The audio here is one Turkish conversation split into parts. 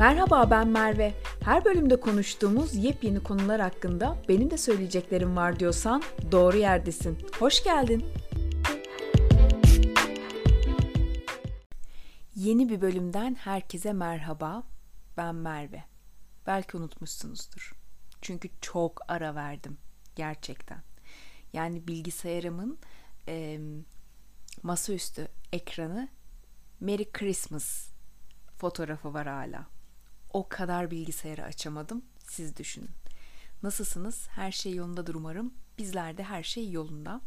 Merhaba ben Merve. Her bölümde konuştuğumuz yepyeni konular hakkında benim de söyleyeceklerim var diyorsan doğru yerdesin. Hoş geldin. Yeni bir bölümden herkese merhaba. Ben Merve. Belki unutmuşsunuzdur. Çünkü çok ara verdim gerçekten. Yani bilgisayarımın e, masaüstü ekranı Merry Christmas fotoğrafı var hala. O kadar bilgisayarı açamadım. Siz düşünün. Nasılsınız? Her şey yolundadır umarım. Bizlerde her şey yolunda.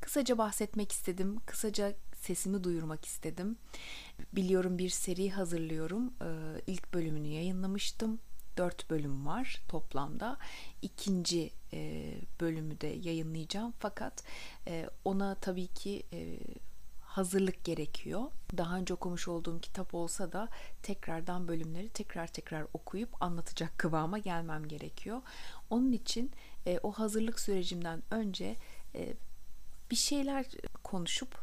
Kısaca bahsetmek istedim. Kısaca sesimi duyurmak istedim. Biliyorum bir seri hazırlıyorum. Ee, ilk bölümünü yayınlamıştım. Dört bölüm var toplamda. İkinci e, bölümü de yayınlayacağım. Fakat e, ona tabii ki e, hazırlık gerekiyor. Daha önce okumuş olduğum kitap olsa da tekrardan bölümleri tekrar tekrar okuyup anlatacak kıvama gelmem gerekiyor. Onun için e, o hazırlık sürecimden önce e, bir şeyler konuşup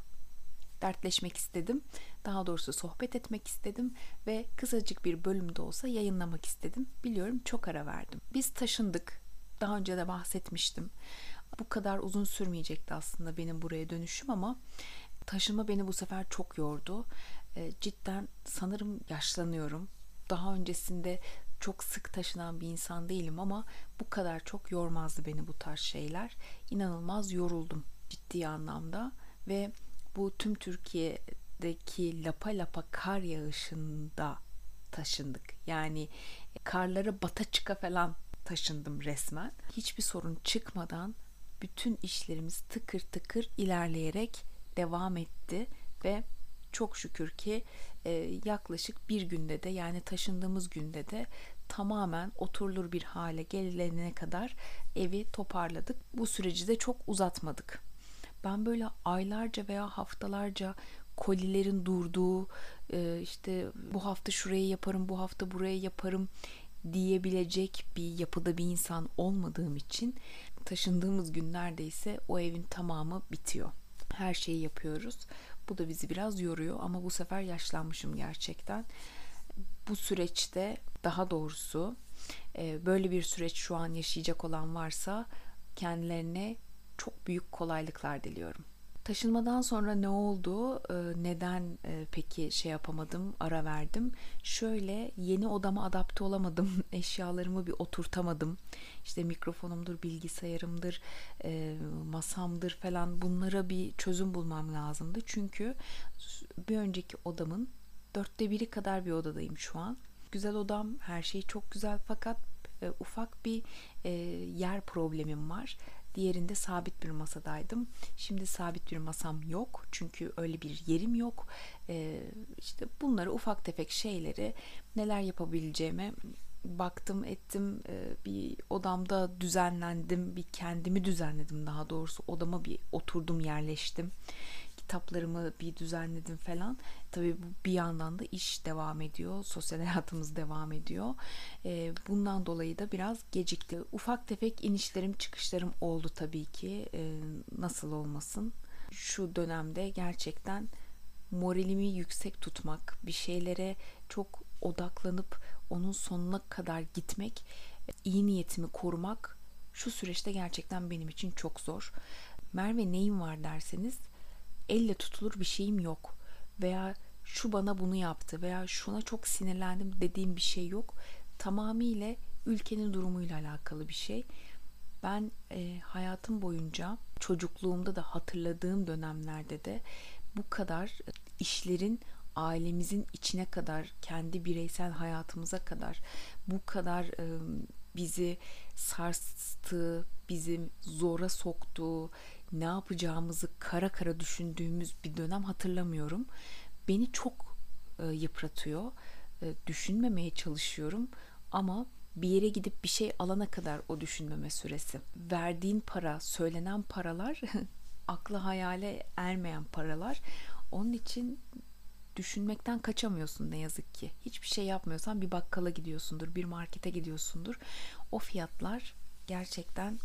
dertleşmek istedim. Daha doğrusu sohbet etmek istedim ve kısacık bir bölümde olsa yayınlamak istedim. Biliyorum çok ara verdim. Biz taşındık. Daha önce de bahsetmiştim. Bu kadar uzun sürmeyecekti aslında benim buraya dönüşüm ama taşınma beni bu sefer çok yordu. E, cidden sanırım yaşlanıyorum. Daha öncesinde çok sık taşınan bir insan değilim ama bu kadar çok yormazdı beni bu tarz şeyler. İnanılmaz yoruldum ciddi anlamda ve bu tüm Türkiye'deki lapa lapa kar yağışında taşındık. Yani karları bata çıka falan taşındım resmen. Hiçbir sorun çıkmadan bütün işlerimiz tıkır tıkır ilerleyerek devam etti ve çok şükür ki e, yaklaşık bir günde de yani taşındığımız günde de tamamen oturulur bir hale gelene kadar evi toparladık. Bu süreci de çok uzatmadık. Ben böyle aylarca veya haftalarca kolilerin durduğu e, işte bu hafta şurayı yaparım bu hafta burayı yaparım diyebilecek bir yapıda bir insan olmadığım için taşındığımız gün neredeyse o evin tamamı bitiyor her şeyi yapıyoruz. Bu da bizi biraz yoruyor ama bu sefer yaşlanmışım gerçekten. Bu süreçte daha doğrusu e, böyle bir süreç şu an yaşayacak olan varsa kendilerine çok büyük kolaylıklar diliyorum. Taşınmadan sonra ne oldu? Ee, neden e, peki şey yapamadım, ara verdim? Şöyle yeni odama adapte olamadım. Eşyalarımı bir oturtamadım. İşte mikrofonumdur, bilgisayarımdır, e, masamdır falan bunlara bir çözüm bulmam lazımdı. Çünkü bir önceki odamın dörtte biri kadar bir odadayım şu an. Güzel odam, her şey çok güzel fakat e, ufak bir yer problemim var Diğerinde sabit bir masadaydım. Şimdi sabit bir masam yok. Çünkü öyle bir yerim yok. Ee, işte bunları ufak tefek şeyleri neler yapabileceğime baktım ettim ee, bir odamda düzenlendim bir kendimi düzenledim daha doğrusu odama bir oturdum yerleştim kitaplarımı bir düzenledim falan. Tabii bu bir yandan da iş devam ediyor. Sosyal hayatımız devam ediyor. E, bundan dolayı da biraz gecikti. Ufak tefek inişlerim çıkışlarım oldu tabii ki. E, nasıl olmasın. Şu dönemde gerçekten moralimi yüksek tutmak, bir şeylere çok odaklanıp onun sonuna kadar gitmek, iyi niyetimi korumak şu süreçte gerçekten benim için çok zor. Merve neyin var derseniz elle tutulur bir şeyim yok veya şu bana bunu yaptı veya şuna çok sinirlendim dediğim bir şey yok. Tamamıyla ülkenin durumuyla alakalı bir şey. Ben e, hayatım boyunca çocukluğumda da hatırladığım dönemlerde de bu kadar işlerin ailemizin içine kadar, kendi bireysel hayatımıza kadar bu kadar e, bizi sarstı, bizi zora soktu, ne yapacağımızı kara kara düşündüğümüz bir dönem hatırlamıyorum. Beni çok e, yıpratıyor. E, düşünmemeye çalışıyorum ama bir yere gidip bir şey alana kadar o düşünmeme süresi. Verdiğin para, söylenen paralar akla hayale ermeyen paralar. Onun için düşünmekten kaçamıyorsun ne yazık ki. Hiçbir şey yapmıyorsan bir bakkala gidiyorsundur, bir markete gidiyorsundur. O fiyatlar gerçekten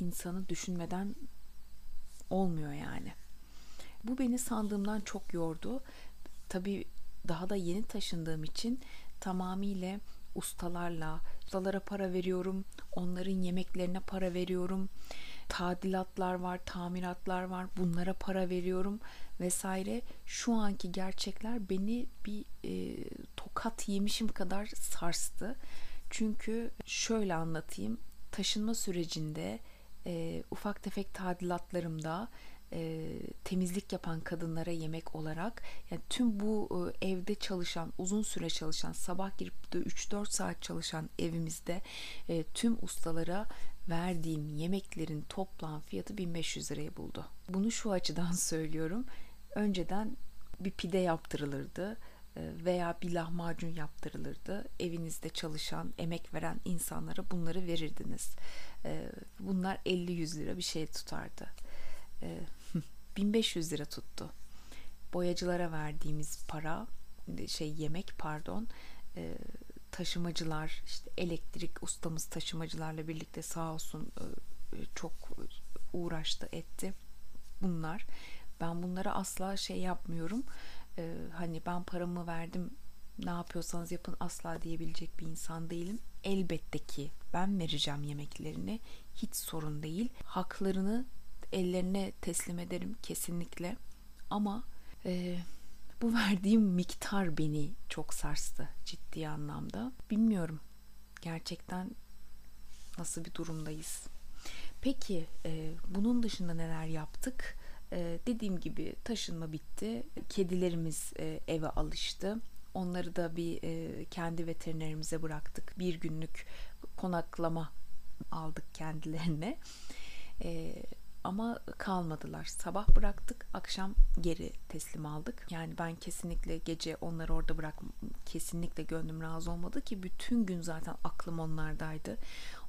insanı düşünmeden olmuyor yani. Bu beni sandığımdan çok yordu. Tabii daha da yeni taşındığım için tamamıyla ustalarla, ustalara para veriyorum, onların yemeklerine para veriyorum, tadilatlar var, tamiratlar var, bunlara para veriyorum vesaire. Şu anki gerçekler beni bir e, tokat yemişim kadar sarstı. Çünkü şöyle anlatayım, taşınma sürecinde e, ufak tefek tadilatlarımda e, temizlik yapan kadınlara yemek olarak yani tüm bu e, evde çalışan uzun süre çalışan sabah girip de 3-4 saat çalışan evimizde e, tüm ustalara verdiğim yemeklerin toplam fiyatı 1500 lirayı buldu. Bunu şu açıdan söylüyorum. Önceden bir pide yaptırılırdı veya bir lahmacun yaptırılırdı. Evinizde çalışan, emek veren insanlara bunları verirdiniz. E, bunlar 50-100 lira bir şey tutardı. 1500 lira tuttu. Boyacılara verdiğimiz para, şey yemek pardon, e, taşımacılar, işte elektrik ustamız taşımacılarla birlikte sağ olsun çok uğraştı etti. Bunlar ben bunlara asla şey yapmıyorum e, hani ben paramı verdim ne yapıyorsanız yapın asla diyebilecek bir insan değilim. Elbette ki ben vereceğim yemeklerini hiç sorun değil. Haklarını ellerine teslim ederim kesinlikle. Ama e, bu verdiğim miktar beni çok sarstı ciddi anlamda. Bilmiyorum gerçekten nasıl bir durumdayız. Peki e, bunun dışında neler yaptık? Ee, dediğim gibi taşınma bitti. Kedilerimiz e, eve alıştı. Onları da bir e, kendi veterinerimize bıraktık. Bir günlük konaklama aldık kendilerine. E, ama kalmadılar. Sabah bıraktık, akşam geri teslim aldık. Yani ben kesinlikle gece onları orada bırak kesinlikle gönlüm razı olmadı ki bütün gün zaten aklım onlardaydı.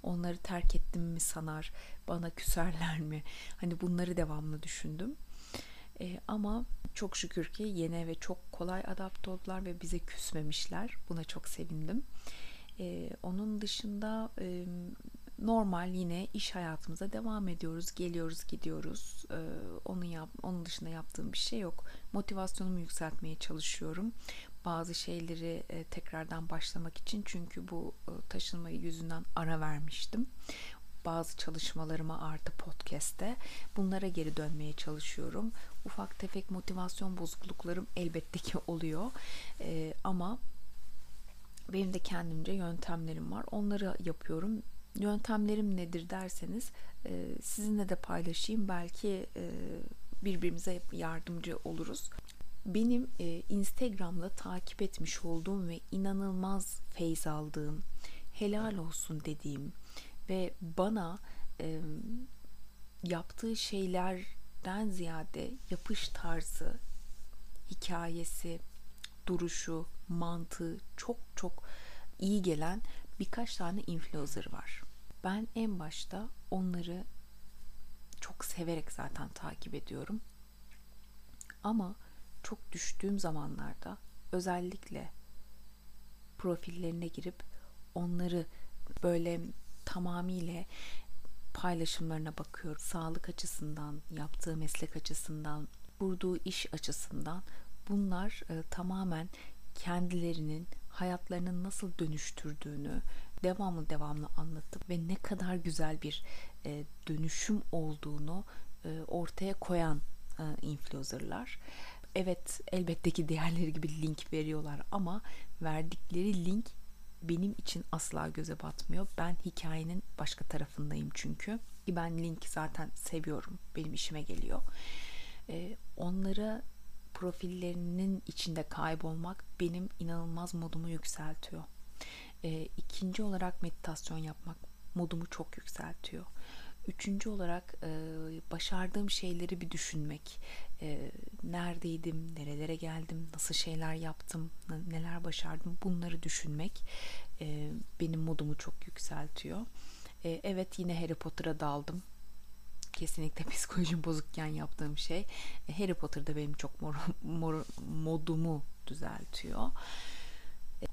Onları terk ettim mi sanar, bana küserler mi? Hani bunları devamlı düşündüm. E, ama çok şükür ki yeni ve çok kolay adapte oldular ve bize küsmemişler. Buna çok sevindim. E, onun dışında normal yine iş hayatımıza devam ediyoruz. Geliyoruz, gidiyoruz. Ee, onun yap, onun dışında yaptığım bir şey yok. Motivasyonumu yükseltmeye çalışıyorum. Bazı şeyleri e, tekrardan başlamak için çünkü bu e, taşınma yüzünden ara vermiştim. Bazı çalışmalarıma artı podcast'te bunlara geri dönmeye çalışıyorum. Ufak tefek motivasyon bozukluklarım elbette ki oluyor. Ee, ama benim de kendimce yöntemlerim var. Onları yapıyorum yöntemlerim nedir derseniz e, sizinle de paylaşayım. Belki e, birbirimize yardımcı oluruz. Benim e, Instagram'da takip etmiş olduğum ve inanılmaz feyz aldığım, helal olsun dediğim ve bana e, yaptığı şeylerden ziyade yapış tarzı, hikayesi, duruşu, mantığı çok çok iyi gelen birkaç tane influencer var. Ben en başta onları çok severek zaten takip ediyorum. Ama çok düştüğüm zamanlarda özellikle profillerine girip onları böyle tamamıyla paylaşımlarına bakıyorum. Sağlık açısından, yaptığı meslek açısından, kurduğu iş açısından bunlar e, tamamen kendilerinin hayatlarını nasıl dönüştürdüğünü devamlı devamlı anlatıp ve ne kadar güzel bir e, dönüşüm olduğunu e, ortaya koyan e, influencerlar. Evet elbette ki diğerleri gibi link veriyorlar ama verdikleri link benim için asla göze batmıyor. Ben hikayenin başka tarafındayım çünkü. Ki ben link zaten seviyorum. Benim işime geliyor. Ee, onlara profillerinin içinde kaybolmak benim inanılmaz modumu yükseltiyor. E, ikinci olarak meditasyon yapmak modumu çok yükseltiyor. Üçüncü olarak e, başardığım şeyleri bir düşünmek. E, neredeydim, nerelere geldim, nasıl şeyler yaptım, neler başardım bunları düşünmek e, benim modumu çok yükseltiyor. E, evet yine Harry Potter'a daldım kesinlikle psikolojim bozukken yaptığım şey. E, Harry Potter'da benim çok mor, mor, modumu düzeltiyor.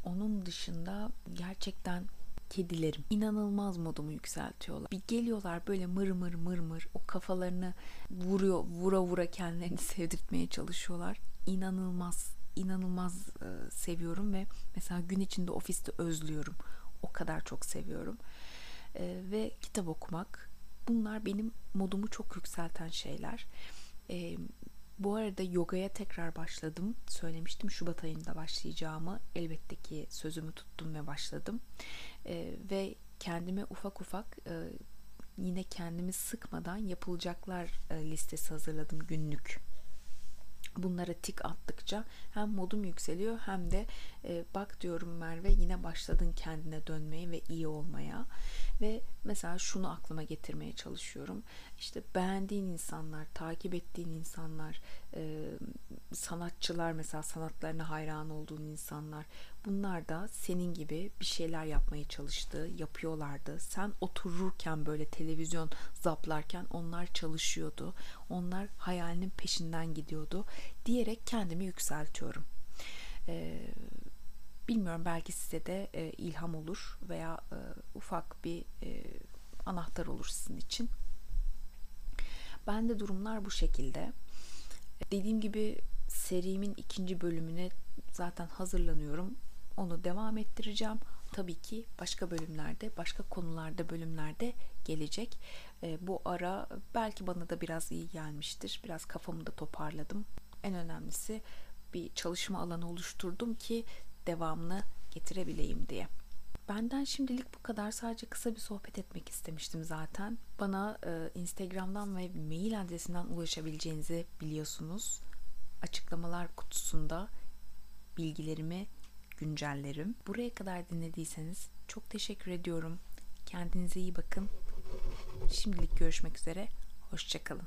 Onun dışında gerçekten kedilerim inanılmaz modumu yükseltiyorlar. Bir geliyorlar böyle mır mır mır mır o kafalarını vuruyor vura vura kendilerini sevdirtmeye çalışıyorlar. İnanılmaz inanılmaz e, seviyorum ve mesela gün içinde ofiste özlüyorum. O kadar çok seviyorum. E, ve kitap okumak bunlar benim modumu çok yükselten şeyler. E, bu arada yogaya tekrar başladım. Söylemiştim Şubat ayında başlayacağımı. Elbette ki sözümü tuttum ve başladım. E, ve kendime ufak ufak e, yine kendimi sıkmadan yapılacaklar e, listesi hazırladım günlük bunlara tik attıkça hem modum yükseliyor hem de e, bak diyorum Merve yine başladın kendine dönmeye ve iyi olmaya. Ve mesela şunu aklıma getirmeye çalışıyorum. İşte beğendiğin insanlar takip ettiğin insanlar e, sanatçılar mesela sanatlarına hayran olduğun insanlar bunlar da senin gibi bir şeyler yapmaya çalıştı yapıyorlardı sen otururken böyle televizyon zaplarken onlar çalışıyordu onlar hayalinin peşinden gidiyordu diyerek kendimi yükseltiyorum. Ee, bilmiyorum belki size de e, ilham olur veya e, ufak bir e, anahtar olur sizin için. Ben de durumlar bu şekilde. Dediğim gibi serimin ikinci bölümüne zaten hazırlanıyorum. Onu devam ettireceğim. Tabii ki başka bölümlerde, başka konularda, bölümlerde gelecek. E, bu ara belki bana da biraz iyi gelmiştir. Biraz kafamı da toparladım. En önemlisi bir çalışma alanı oluşturdum ki devamını getirebileyim diye. Benden şimdilik bu kadar. Sadece kısa bir sohbet etmek istemiştim zaten. Bana e, Instagram'dan ve mail adresinden ulaşabileceğinizi biliyorsunuz. Açıklamalar kutusunda bilgilerimi güncellerim. Buraya kadar dinlediyseniz çok teşekkür ediyorum. Kendinize iyi bakın. Şimdilik görüşmek üzere. Hoşçakalın.